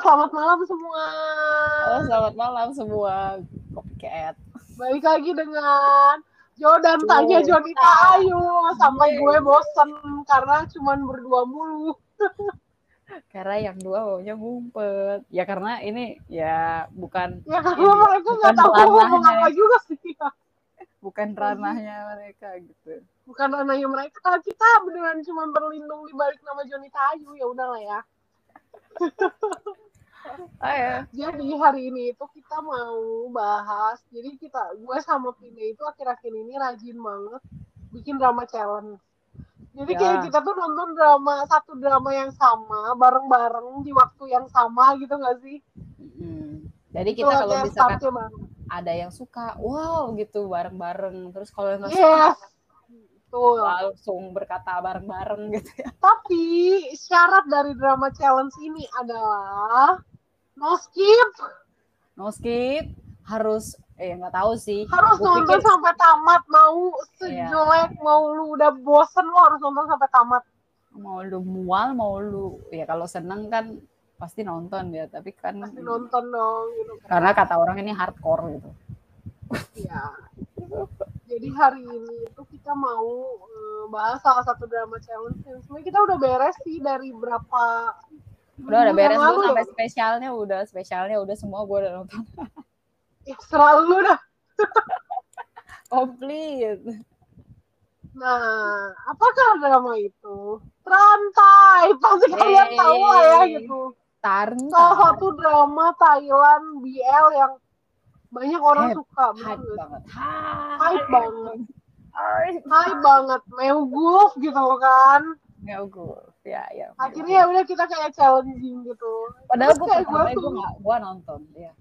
selamat malam semua. Halo, selamat malam semua copycat. Balik lagi dengan Jo dan Tanya Jonita Ayu sampai gue bosen karena cuman berdua mulu. karena yang dua maunya ngumpet. Ya karena ini ya bukan Ya karena ini, mereka nggak tahu ngomong apa juga sih. bukan ranahnya mereka gitu. Bukan ranahnya mereka. Kita beneran cuma berlindung di balik nama Jonita Ayu ya udahlah ya. Ayo. Jadi hari ini itu kita mau bahas. Jadi kita, gue sama Pine itu akhir-akhir ini rajin banget bikin drama challenge. Jadi Ya. kayak kita tuh nonton drama satu drama yang sama bareng-bareng di waktu yang sama gitu gak sih? Mm. Jadi kita kalau misalkan bareng. ada yang suka, wow gitu bareng-bareng. Terus kalau yang suka Yes. Tuh. langsung berkata bareng-bareng gitu ya. Tapi syarat dari drama challenge ini adalah no skip, No skip harus eh nggak tahu sih. harus Gua nonton pikir- sampai tamat. Mau Iya. sejelek, mau lu udah bosen lo harus nonton sampai tamat. mau lu mual mau lu ya kalau seneng kan pasti nonton ya tapi kan Pasti nonton dong gitu kan. karena kata orang ini hardcore gitu Iya. Jadi hari ini itu kita mau eh, bahas salah satu drama challenge yang sebenarnya kita udah beres sih dari berapa udah udah beres lu sampai ya. spesialnya udah spesialnya udah semua gue udah nonton Ya, selalu dah. komplit Nah, apakah drama itu? Terantai, pasti kalian Yeay. tahu lah ya gitu. Salah Tarnta satu drama Thailand BL yang banyak orang Hype, suka, hype banget Hype banget. hype banget, Meuguf gitu kan. gue ya ya Akhirnya ya udah kita kayak challenging gitu. padahal gue pertama tuh- gue gue nonton ya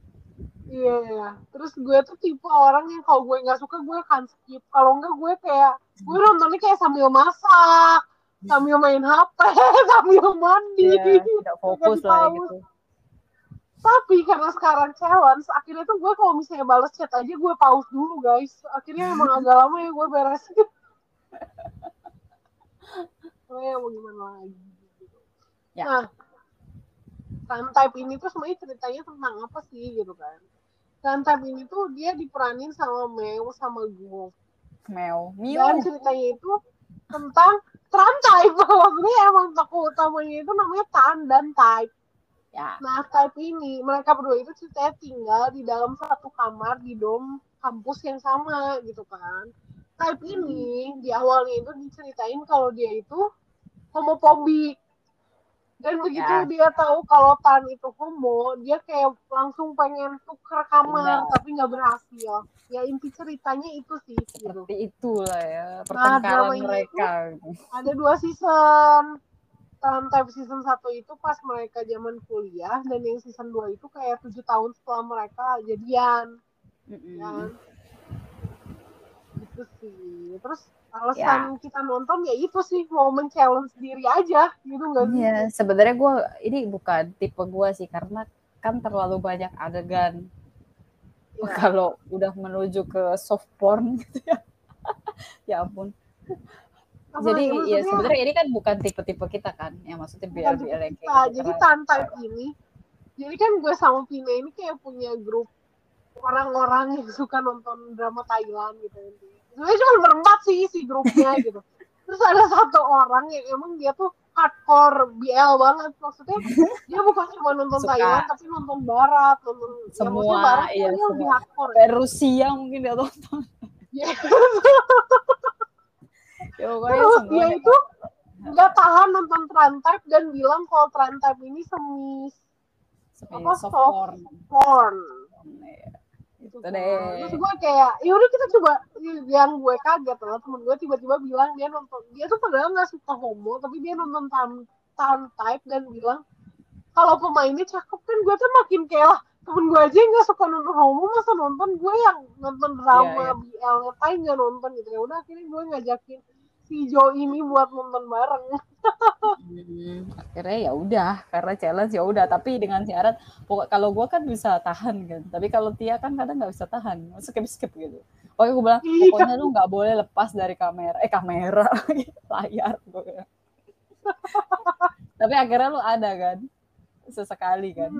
Iya, iya. Terus gue tuh tipe orang yang kalau gue nggak suka gue akan skip. Kalau enggak gue kayak gue nontonnya kayak sambil masak, sambil main HP, sambil mandi. ya tidak fokus lah gitu Tapi karena sekarang challenge, akhirnya tuh gue kalau misalnya balas chat aja gue pause dulu guys. Akhirnya emang agak lama ya gue beresin. Ya mau gimana lagi. gitu. Ya. Nah, Time Type ini tuh sebenarnya ceritanya tentang apa sih gitu kan. Time Type ini tuh dia diperanin sama Meo sama Gu. Mel Dan Miu ceritanya itu tentang Tran Type. Maksudnya emang tokoh utamanya itu namanya Tan dan Type. ya Nah, Type ini, mereka berdua itu ceritanya tinggal di dalam satu kamar di dom kampus yang sama gitu kan. Type ini di awalnya itu diceritain kalau dia itu homofobik. Dan begitu Ya. dia tahu kalau Tan itu homo, dia kayak langsung pengen tuker kamar, tapi nggak berhasil. Ya inti ceritanya itu sih. Gitu. seperti itulah ya Nah, pertengkaran dramanya mereka Ada dua season. Tan Type season 1 itu pas mereka zaman kuliah, dan yang season 2 itu kayak tujuh tahun setelah mereka jadian. Mm-mm. kan gitu sih terus alasan kita nonton ya itu sih mau men-challenge diri aja gitu nggak sih Iya, sebenarnya gue ini bukan tipe gue sih karena kan terlalu banyak adegan Ya. kalau udah menuju ke soft porn gitu ya. ya ampun. Apalagi Jadi ya maksudnya sebenarnya ini kan bukan tipe-tipe kita kan, yang maksudnya biar biar yang kayak gitu. jadi Karena- Tan Type ini jadi kan gue sama Pina ini kayak punya grup orang-orang yang suka nonton drama Thailand gitu sebenarnya cuma berempat sih si grupnya gitu terus ada satu orang yang emang dia tuh hardcore BL banget maksudnya dia bukan cuma nonton Suka. Thailand tapi nonton Barat nonton ya Semua, maksudnya Barat iya, dia lebih semua. hardcore ya. Rusia mungkin dia tonton. Ya. Ya Terus dia itu nggak tahan nonton Trantap dan bilang kalau Trantap ini semi Seperti apa, soft porn. porn. Ya, kan. Deh. Terus gue kayak, ya udah kita coba. Yang gue kaget lah, temen gue tiba-tiba bilang dia nonton, dia tuh padahal nggak suka homo, tapi dia nonton tan tan type dan bilang kalau pemainnya cakep kan gue tuh makin kayak lah temen gue aja yang nggak suka nonton homo masa nonton gue yang nonton drama Iya, BL ngapain nggak nonton gitu ya udah akhirnya gue ngajakin si Jo ini buat nonton bareng Hmm, akhirnya ya udah karena challenge ya udah. Tapi dengan syarat pokok kalau gue kan bisa tahan kan. Tapi kalau Tia kan kadang nggak bisa tahan. Skip skip gitu. Pokoknya gue bilang Iya. pokoknya lu nggak boleh lepas dari kamera eh kamera layar gue tapi akhirnya lu ada kan? Sesekali kan?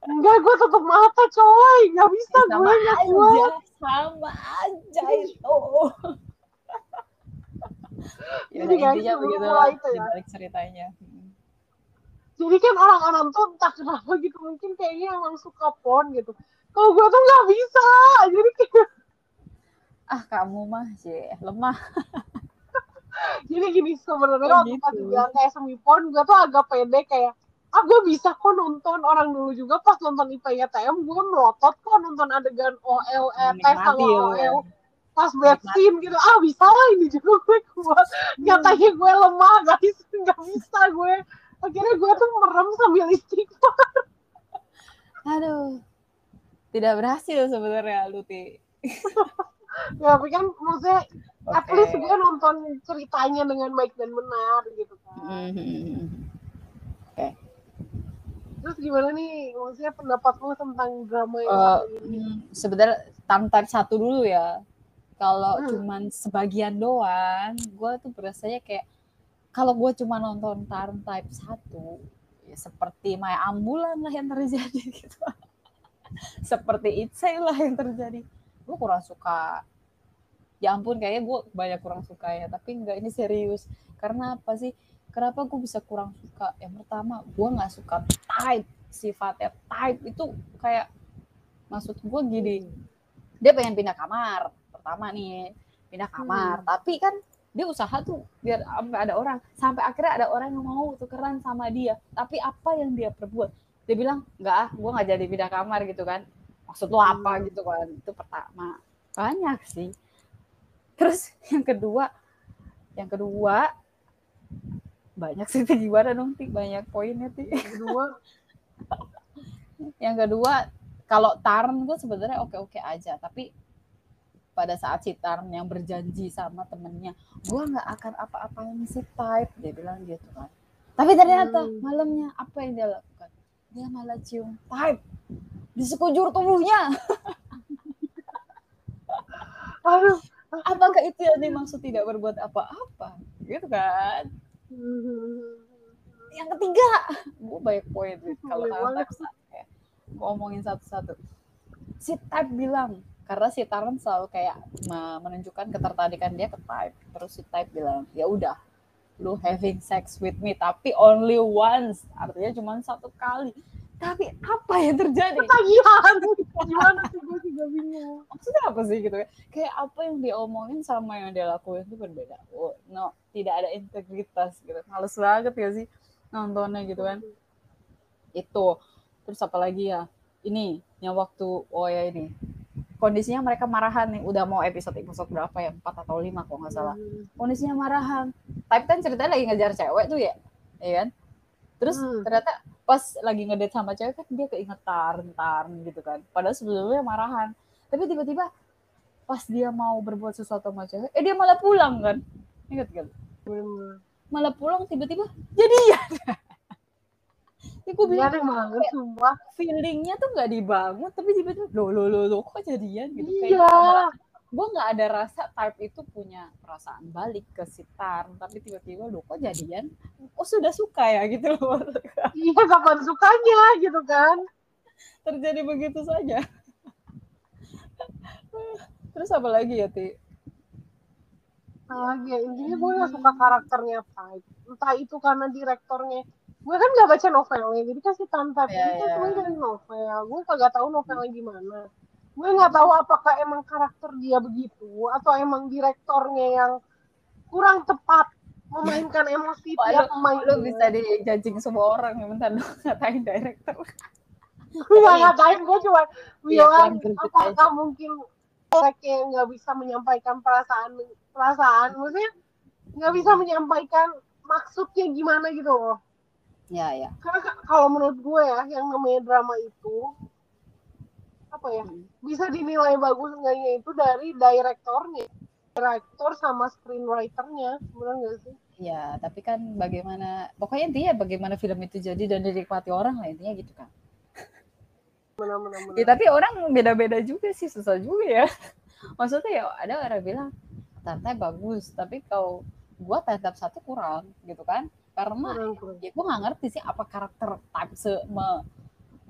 Enggak gue tutup mata coy. Nggak bisa sama gue nggak aja kuat sama aja itu ya Jadi guys, intinya sebelum begitu mulai itu ya. dibalik ceritanya Hmm. jadi kan orang-orang tuh entah kenapa gitu mungkin kayaknya emang suka pon gitu kalau gue tuh nggak bisa jadi kayak ah kamu mah sih lemah jadi gini sebenarnya Oh, waktu gitu. pas bilang kayak semi pon gue tuh agak pede kayak ah gue bisa kok nonton orang dulu juga pas nonton IPYTM gue melotot kok nonton adegan OL eh, tes sama. OL pas bad scene gitu. Ah bisa lah ini juga gue kuat nyatanya gue lemah guys. Nggak bisa gue. Akhirnya gue tuh merem sambil istighfar aduh. Tidak berhasil sebenarnya Luti. Ya tapi kan maksudnya at Oke. least gue nonton ceritanya dengan baik dan benar gitu kan. Mhm. terus gimana nih? Maksudnya pendapat lu tentang drama yang satu ini? hmm, sebenarnya tantar satu dulu ya kalau Hmm. cuman sebagian doang gue tuh berasanya kayak kalau gue cuma nonton Tarn Type 1 ya seperti Maya Ambulan lah yang terjadi gitu. Seperti Itsei lah yang terjadi. Gue kurang suka. Ya ampun kayaknya gue banyak kurang suka ya tapi enggak ini serius. Karena apa sih? Kenapa gue bisa kurang suka? Yang pertama gue nggak suka type sifatnya type itu kayak maksud gue gini. Dia pengen pindah kamar pertama nih pindah kamar. Tapi kan dia usaha tuh biar sampai ada orang. Sampai akhirnya ada orang yang mau tukeran sama dia. Tapi apa yang dia perbuat? Dia bilang nggak ah gue nggak jadi pindah kamar gitu kan. Maksud lo apa gitu kan? Itu pertama. Banyak sih. Terus yang kedua yang kedua banyak sih gimana dong Ti? banyak poinnya Ti. kedua? Yang kedua kalau Tarn gue sebenarnya oke oke aja. Tapi pada saat si Tarn yang berjanji sama temennya gue nggak akan apa-apain si Type dia bilang gitu kan. Tapi ternyata Hmm. malamnya apa yang dia lakukan? Dia malah cium Type di sekujur tubuhnya. Aduh. Apakah itu yang dimaksud tidak berbuat apa-apa? Gitu kan. Yang ketiga gue banyak poin Rit, kalau ya. Ngomongin satu-satu. Si Type bilang karena si Tarn selalu kayak me- menunjukkan ketertarikan dia ke Type. Terus si Type bilang ya udah lu having sex with me tapi only once. Artinya cuma satu kali. Tapi apa yang terjadi? Ketagihan gimana sih gue juga bingung. Maksudnya apa sih gitu? Ya kayak apa yang dia omongin sama yang dia lakuin itu berbeda. Oh, no tidak ada integritas gitu. Males banget ya sih nontonnya gitu kan? Itu. Terus apa lagi ya? Ini yang waktu oh ya ini kondisinya mereka marahan nih udah mau episode episode berapa ya? Empat atau lima kalau nggak salah. Kondisinya marahan. Type kan ceritanya lagi ngejar cewek tuh ya iya kan? Terus Hmm. ternyata pas lagi ngedate sama cewek kan dia keingetan tarn gitu kan. Padahal sebelumnya marahan. Tapi tiba-tiba pas dia mau berbuat sesuatu sama cewek eh dia malah pulang kan? Ingat kan malah pulang tiba-tiba jadian ya gue bilang aneh banget sumpah. feelingnya tuh nggak dibangun tapi tiba-tiba lo lo lo lo kok jadian? Gitu. Kayak iya. gue nggak ada rasa type itu punya perasaan balik ke si Tarn tapi tiba-tiba lo kok jadian? Oh sudah suka ya? Gitu loh iya kapan sukanya gitu kan. Terjadi begitu saja. Terus apa lagi ya ti? Lagi ya, intinya gue gak suka karakternya Type entah itu karena direktornya gue kan gak baca novelnya jadi kan si Tan Type Iya, ini kan iya. sebenarnya dari novel. Gue kagak tahu novelnya gimana. Gue nggak tahu apakah emang karakter dia begitu atau emang direktornya yang kurang tepat memainkan emosi Wah, tiap pemain lo bisa dijajing semua orang ya bentar dong ngatain director. Gue gak ngatain. Gue cuma Iya, bilang kurang greget apakah mungkin mereka nggak bisa menyampaikan perasaan perasaan maksudnya nggak bisa menyampaikan maksudnya gimana gitu loh ya ya karena ka- kalau menurut gue ya yang namanya drama itu apa ya Hmm. bisa dinilai bagus enggaknya itu dari direktornya direktor sama screenwriternya benar nggak sih ya tapi kan bagaimana pokoknya intinya bagaimana film itu jadi dan dinikmati orang lah intinya gitu kan benar benar benar Ya, tapi orang beda-beda juga sih, susah juga ya. Maksudnya ya ada orang bilang Tante bagus, tapi kalau gua tetap satu kurang gitu kan. Karena kurang kurang. ya gue nggak ngerti sih apa karakter type se me-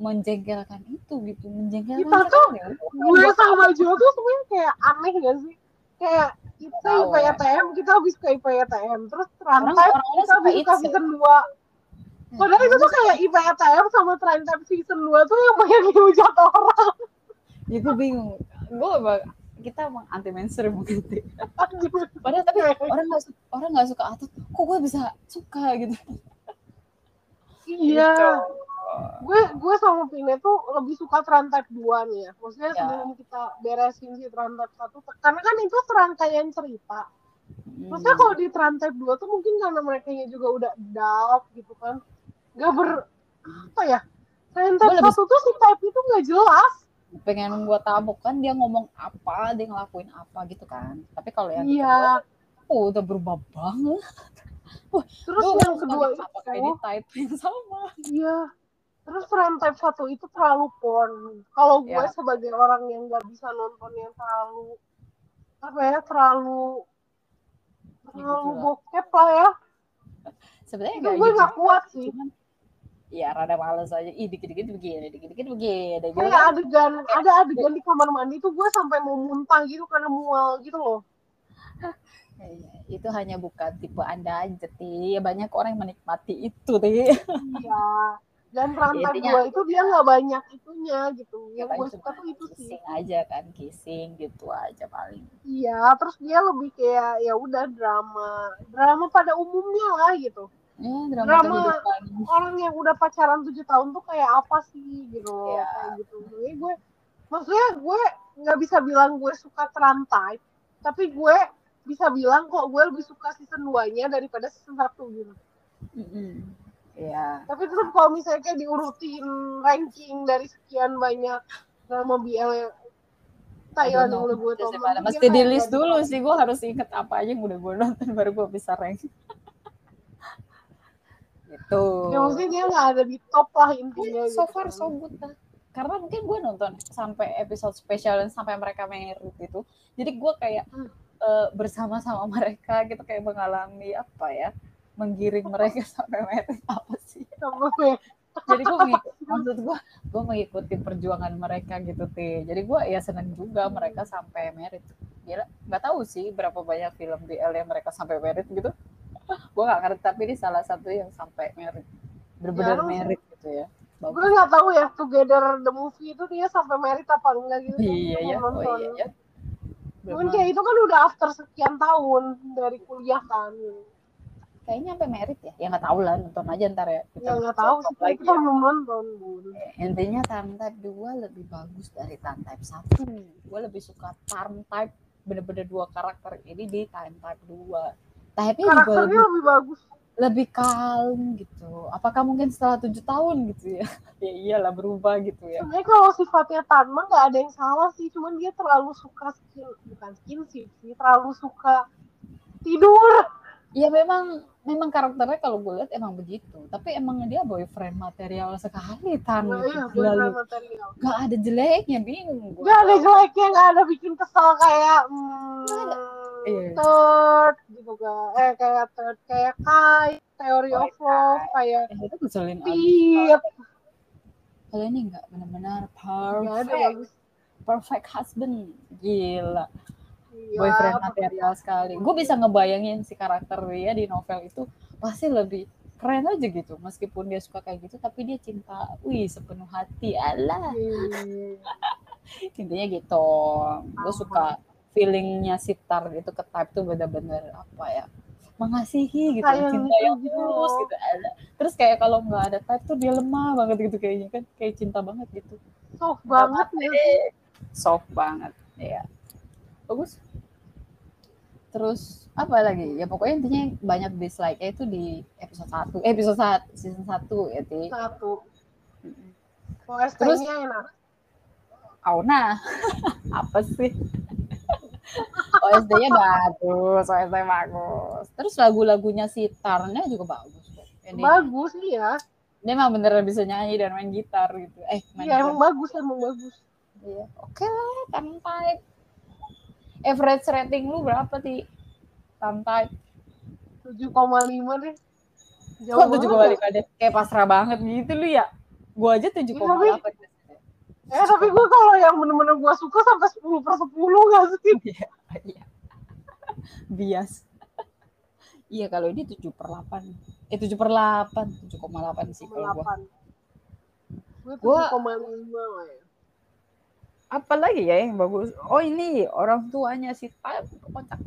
menjengkelkan itu gitu menjengkelkan Kita tuh, gue sama Jo tuh sebenarnya kayak aneh gak sih? Kayak kita Tahu, ya. IPTM kita habis ke IPTM terus rantai orang kita habis ke itu. season 2 padahal itu tuh kayak IPTM sama Trendtime season 2 tuh yang banyak dihujat orang. Gue bingung. Gue kita emang anti mainstream gitu padahal tapi orang nggak suka orang nggak suka atau kok gue bisa suka gitu iya Gitu. gue gue sama Pine tuh lebih suka Trendtime 2 nih ya maksudnya Ya. sebelum kita beresin si Trendtime 1 karena kan itu serangkaian cerita Hmm. Maksudnya kalau di Trantep 2 tuh mungkin karena mereka juga udah dark gitu kan. Gak ber... Apa ya? Lebih- 1 tuh si type itu gak jelas. Pengen gue tabuk kan dia ngomong apa dia ngelakuin apa gitu kan tapi kalau yang Iya. kedua, oh udah berubah banget Terus Gua yang kedua itu... type yang sama Iya. Terus Trantep 1 itu terlalu porn. Kalau gue Ya. sebagai orang yang gak bisa nonton yang terlalu... Apa ya? Terlalu... Terlalu juga. bokep lah ya. sebenarnya gue gitu gak kuat sih. cuman ya rada males aja ih dikit-dikit begini dikit-dikit begini gitu Kayak adegan, ada adegan di kamar mandi tuh gue sampai mau muntah gitu karena mual gitu loh. Iya, itu hanya bukan tipe anda aja ti Ya, banyak orang yang menikmati itu ti Iya. Dan rantai dua itu dia nggak banyak itunya gitu. Ya, Yang gue suka tuh itu sih. aja kan kissing gitu aja paling Iya. Terus dia lebih kayak ya udah drama, drama pada umumnya lah gitu. Ya drama, Drama. kehidupan Orang yang udah pacaran tujuh tahun tuh kayak apa sih gitu, Iya. kayak gitu. Jadi gue, maksudnya gue nggak bisa bilang gue suka terantai, tapi gue bisa bilang kok gue lebih suka season 2-nya daripada season 1 gitu. Mm-mm. Iya. Tapi tetap kalau misalnya kayak diurutin ranking dari sekian banyak drama BL yang Thailand yang udah gue tonton. Mesti di list dulu sih, gue harus inget apa aja yang udah gue nonton baru gue bisa rank. Gitu. Ya maksudnya dia nggak ada di top lah intinya. so gitu far so good lah. Karena mungkin gue nonton sampai episode spesial dan sampai mereka merit itu. Jadi gue kayak Hmm. eh, bersama-sama mereka gitu kayak mengalami apa ya, menggiring mereka sampai merit apa sih? Gue. jadi gue maksud gue gue mengikuti perjuangan mereka gitu teh jadi gue ya seneng juga mereka sampai merit gila nggak tahu sih berapa banyak film BL yang mereka sampai merit gitu gue nggak ngerti tapi ini salah satu yang sampai merit benar-benar Ya, merit gitu ya Gue nggak tahu ya Together the movie itu dia sampai merit apa enggak gitu. iya ya oh nonton. iya ya Cuman kayak itu kan udah after sekian tahun dari kuliah kan. kayaknya sampai merit ya ya nggak tahu lah nonton aja ntar ya Ya nggak tahu sih, lagi kita ya. belum nonton. Bun. intinya Tarn Type 2 lebih bagus dari Tarn Type 1 gue lebih suka Tarn Type bener-bener dua karakter ini di Tarn Type 2 Juga Karakternya lebih, lebih bagus. lebih kalem gitu apakah mungkin setelah tujuh tahun gitu ya ya iyalah berubah gitu ya Sebenarnya kalau sifatnya Tanma nggak ada yang salah sih, cuman dia terlalu suka skin, bukan skin sih, terlalu suka tidur. ya memang memang karakternya kalau gue lihat emang begitu tapi emang dia boyfriend material sekali Tan gitu. iya, beneran material. gak ada jeleknya bingung gue Gak ada jeleknya, gak ada bikin kesel kayak hmm, Iya. third gitu kan. Eh kayak third, kayak Kai, Theory Oh, of Love, kayak Eh, itu keselin abis. Pit. kalau ini nggak benar-benar perfect bagus. perfect husband gila Iya, boyfriend material sekali gue bisa ngebayangin si karakter dia di novel itu pasti lebih keren aja gitu meskipun dia suka kayak gitu tapi dia cinta wih sepenuh hati Allah Iya. intinya gitu gue suka feelingnya si Tar itu ke type tuh bener-bener apa ya mengasihi gitu Sayang cinta yang gitu. tulus gitu Allah. terus kayak kalau nggak ada type tuh dia lemah banget gitu kayaknya kan kayak cinta banget gitu Soft banget nih. soft banget ya bagus terus apa lagi ya pokoknya intinya banyak dislike itu di episode 1 eh, episode 1 season 1 ya Ti. Satu. OST-nya enak. Auna apa sih OSD-nya bagus OSD bagus terus lagu-lagunya si Tarnya juga bagus kok. Ini, Bagus iya. dia emang beneran bisa nyanyi dan main gitar gitu eh main Iya emang bagus, emang bagus. Iya. Oke lah, Time Type. Average rating lu berapa, Ti? Time Type. 7,5 deh. Kok tujuh koma lima deh? Kayak pasrah banget gitu lu ya. Gua aja tujuh koma delapan. Eh tapi gue kalau yang bener-bener gue suka sampai sepuluh per sepuluh gak sih? Iya, iya. Bias. Iya kalau ini tujuh per delapan. Eh tujuh per delapan, tujuh koma delapan sih kalau. Gue koma lima lah ya. Apa lagi ya yang bagus? Oh ini orang tuanya si Tab kocak.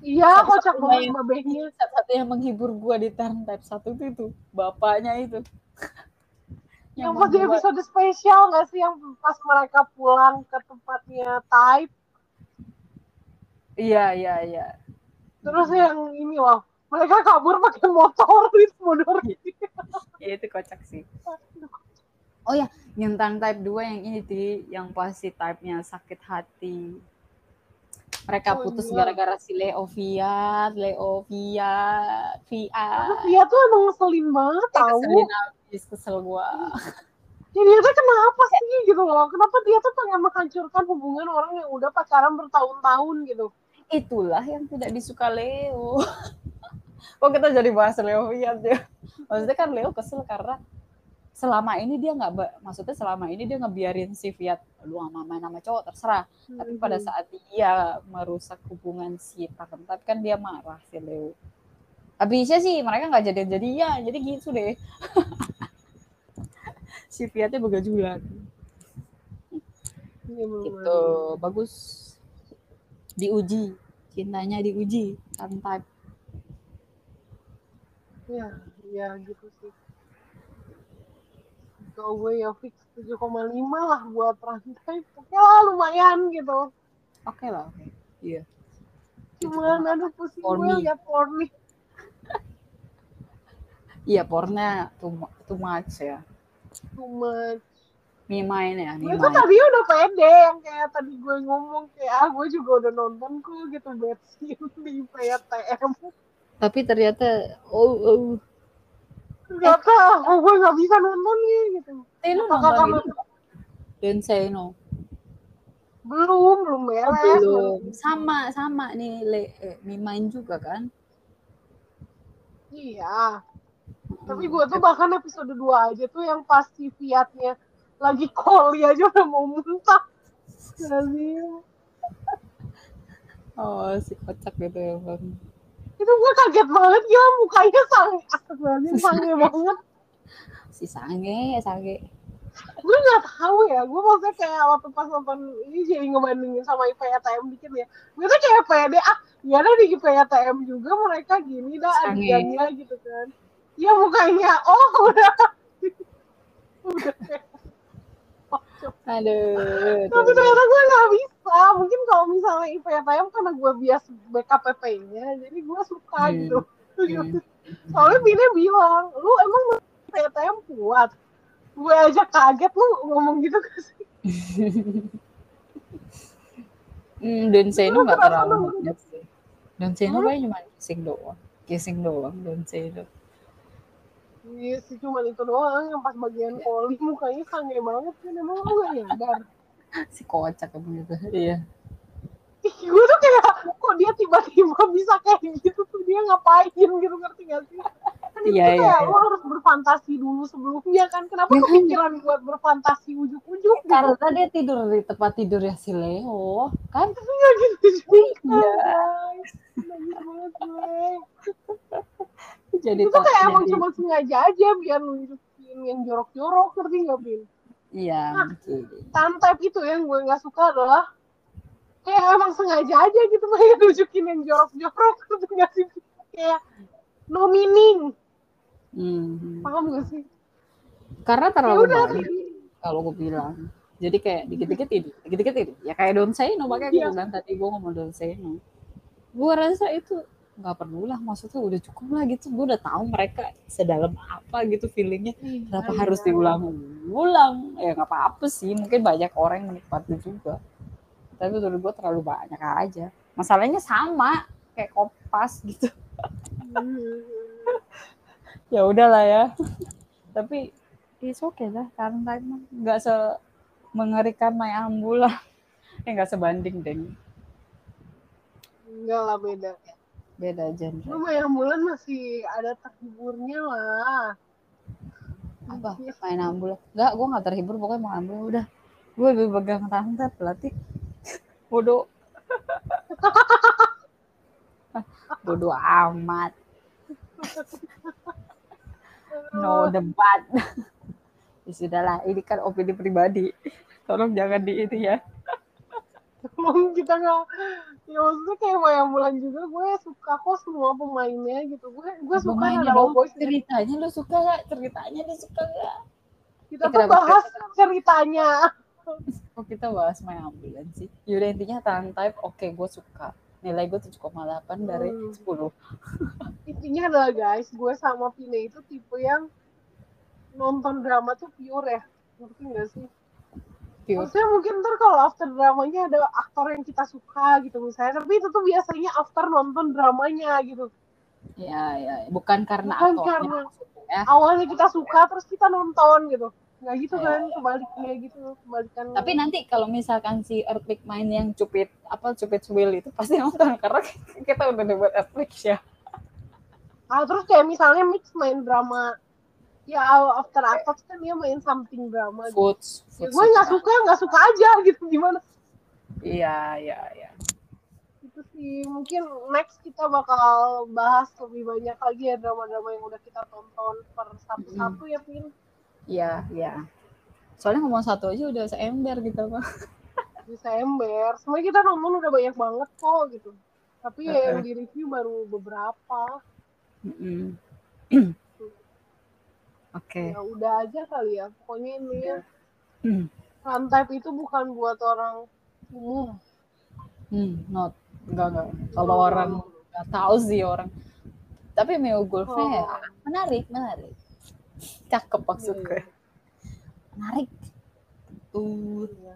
Iya, kocak banget babehnya. Satu yang menghibur gua di turn type satu itu, itu bapaknya itu. Yang, yang pas di episode spesial nggak sih yang pas mereka pulang ke tempatnya type? Iya, iya, iya. Terus yang ini loh, mereka kabur pakai motor itu motor. Iya itu kocak sih. Oh ya, yang type 2 yang ini di yang pasti type-nya sakit hati. Mereka oh, putus iya. gara-gara si Leo Fiat, Leo Fiat, Fiat. Fiat tuh emang ngeselin banget eh, tau. Abis, kesel gua. Ya dia tuh kenapa sih gitu loh? Kenapa dia tuh pengen menghancurkan hubungan orang yang udah pacaran bertahun-tahun gitu? Itulah yang tidak disuka Leo. Kok kita jadi bahas Leo ya? Maksudnya kan Leo kesel karena selama ini dia nggak maksudnya selama ini dia ngebiarin si Fiat lu sama main nama cowok terserah hmm. tapi pada saat dia merusak hubungan si Takentap kan dia marah si Leo habisnya sih mereka nggak jadi jadi ya jadi gitu deh. Si Fiatnya begajulan. Ya, gitu bagus. Diuji cintanya diuji Takentap ya ya gitu sih. Kalau gue ya fix 7,5 lah buat rantai. Oke lah lumayan gitu. Oke okay lah oke. Okay. iya. Cuman aduh pusing gue liat porn iya pornya too, too much ya too much main ya gue tuh tadi udah pede yang kayak tadi gue ngomong kayak ah gue juga udah nonton kok gitu bad scene di PTM tapi ternyata oh, oh Gak tahu, gue gak bisa nonton nih gitu. Eh, lu nonton kamu... itu? Denseno. Belum, belum beres. Oh, belum. Sama, sama nih, Le, eh, main juga kan? Iya. Tapi gue tuh bahkan episode 2 aja tuh yang pasti Fiatnya lagi koli aja udah mau muntah. oh, si kocak gitu ya, Bang. Itu gue kaget banget ya mukanya sange. Astagfirullahaladzim sange banget. Si sange sange. Gue nggak tahu ya gue maksudnya kayak waktu pas nonton ini jadi ngebandingin sama IPATM dikit ya. Gue tuh kayak pede ah ya ada di IPATM juga mereka gini dah adegannya gitu kan ya mukanya oh udah udah Aduh. Tapi ternyata gue gak bisa. Mungkin kalau misalnya IPTM karena gue bias backup PP-nya, jadi gue suka hmm. gitu. Hmm. Soalnya Bine bilang, lu emang IPTM kuat? Gue aja kaget lu ngomong gitu ke sih. hmm, dan Seno gak terlalu banyak sih. Dan Seno hmm? cuma kissing doang. Kissing doang, dan Seno. Iya sih cuma itu doang yang pas bagian poli mukanya sange banget kan emang lu gak nyadar. si kocak emang itu. Iya. gue tuh kayak kok dia tiba-tiba bisa kayak gitu tuh dia ngapain gitu ngerti gak sih? Kan itu iya, kayak iya, lo harus berfantasi dulu sebelumnya kan. Kenapa ya, kepikiran buat berfantasi ujuk-ujuk? Gitu? Karena dia tidur di tempat tidur ya si Leo, kan? Gak gitu juga. Iya. Banget gue jadi itu kayak emang cuma sengaja aja biar nunjukin yang jorok-jorok ngerti nggak Bin? Iya. Nah, itu yang gue nggak suka adalah kayak emang sengaja aja gitu kayak nunjukin yang jorok-jorok ngerti nggak sih? Kayak no meaning. Hmm. Paham gak sih? Karena terlalu ya banyak kalau gue bilang. Jadi kayak dikit-dikit ini, dikit-dikit ini. Ya kayak don't say no, makanya gue iya. bilang tadi gue ngomong don't say no. Gue rasa itu nggak perlu lah maksudnya udah cukup lah gitu. Gue udah tahu mereka sedalam apa gitu feelingnya. Iya, kenapa iya. harus diulang-ulang? Ya nggak apa-apa sih mungkin banyak orang yang menikmati juga. Tapi menurut gue terlalu banyak aja. Masalahnya sama kayak kopas gitu. Ya udahlah ya. Tapi is oke okay lah karena nggak se mengerikan my ambula. Eh nggak sebanding deh. Enggak lah beda beda Lu genre main ambulan masih ada terhiburnya lah. apa? Main ambulan nggak gue nggak terhibur. Pokoknya main ambulan udah. Gue lebih pegang tante pelatih. Bodoh. Bodoh amat. No debat. Ya sudahlah ini kan opini pribadi. Tolong jangan di itu ya Emang kita nggak, ya maksudnya kayak main ambulan juga gue suka kok semua pemainnya gitu. Gue gue suka Pemainnya dong, Boys. ceritanya lu suka gak ceritanya lu suka gak Kita Eh, tuh bahas ceritanya. kok kita bahas main ambulan sih yaudah intinya Tahan Type oke gue suka nilai gue 7,8 dari Hmm. 10 Intinya adalah guys, gue sama Pine itu tipe yang nonton drama tuh pure ya. Ngerti gak sih? Pure Maksudnya mungkin ntar kalau after dramanya ada aktor yang kita suka gitu misalnya. Tapi itu tuh biasanya after nonton dramanya gitu. ya ya bukan karena Bukan aktornya karena- ya Awalnya kita suka terus kita nonton gitu. Nggak gitu Iya, kan, kebaliknya gitu. Kebalikan. tapi nanti kalau misalkan si Earthquake main yang cupid apa cupid will itu pasti nonton karena kita udah debat Earthquake ya Ah, terus kayak misalnya mix main drama. Ya after Atos kan dia main something drama. Gitu. Foods, Ya, gue nggak suka, nggak suka aja gitu. Gimana? iya iya iya itu sih mungkin next kita bakal bahas lebih banyak lagi ya drama-drama yang udah kita tonton per satu-satu ya Pin iya iya soalnya ngomong satu aja udah seember gitu pak bisa ember sebenarnya kita nonton udah banyak banget kok gitu tapi ya yang di review baru beberapa Mm-mm. oke ya udah aja kali ya pokoknya ini ya Hmm. rantai itu bukan buat orang umum Hmm, not enggak enggak. Kalau orang nggak tahu sih orang. Tapi Meo Golfnya ya Oh. menarik, menarik. Cakep maksud gue. Iya. Menarik. Uh, Iya.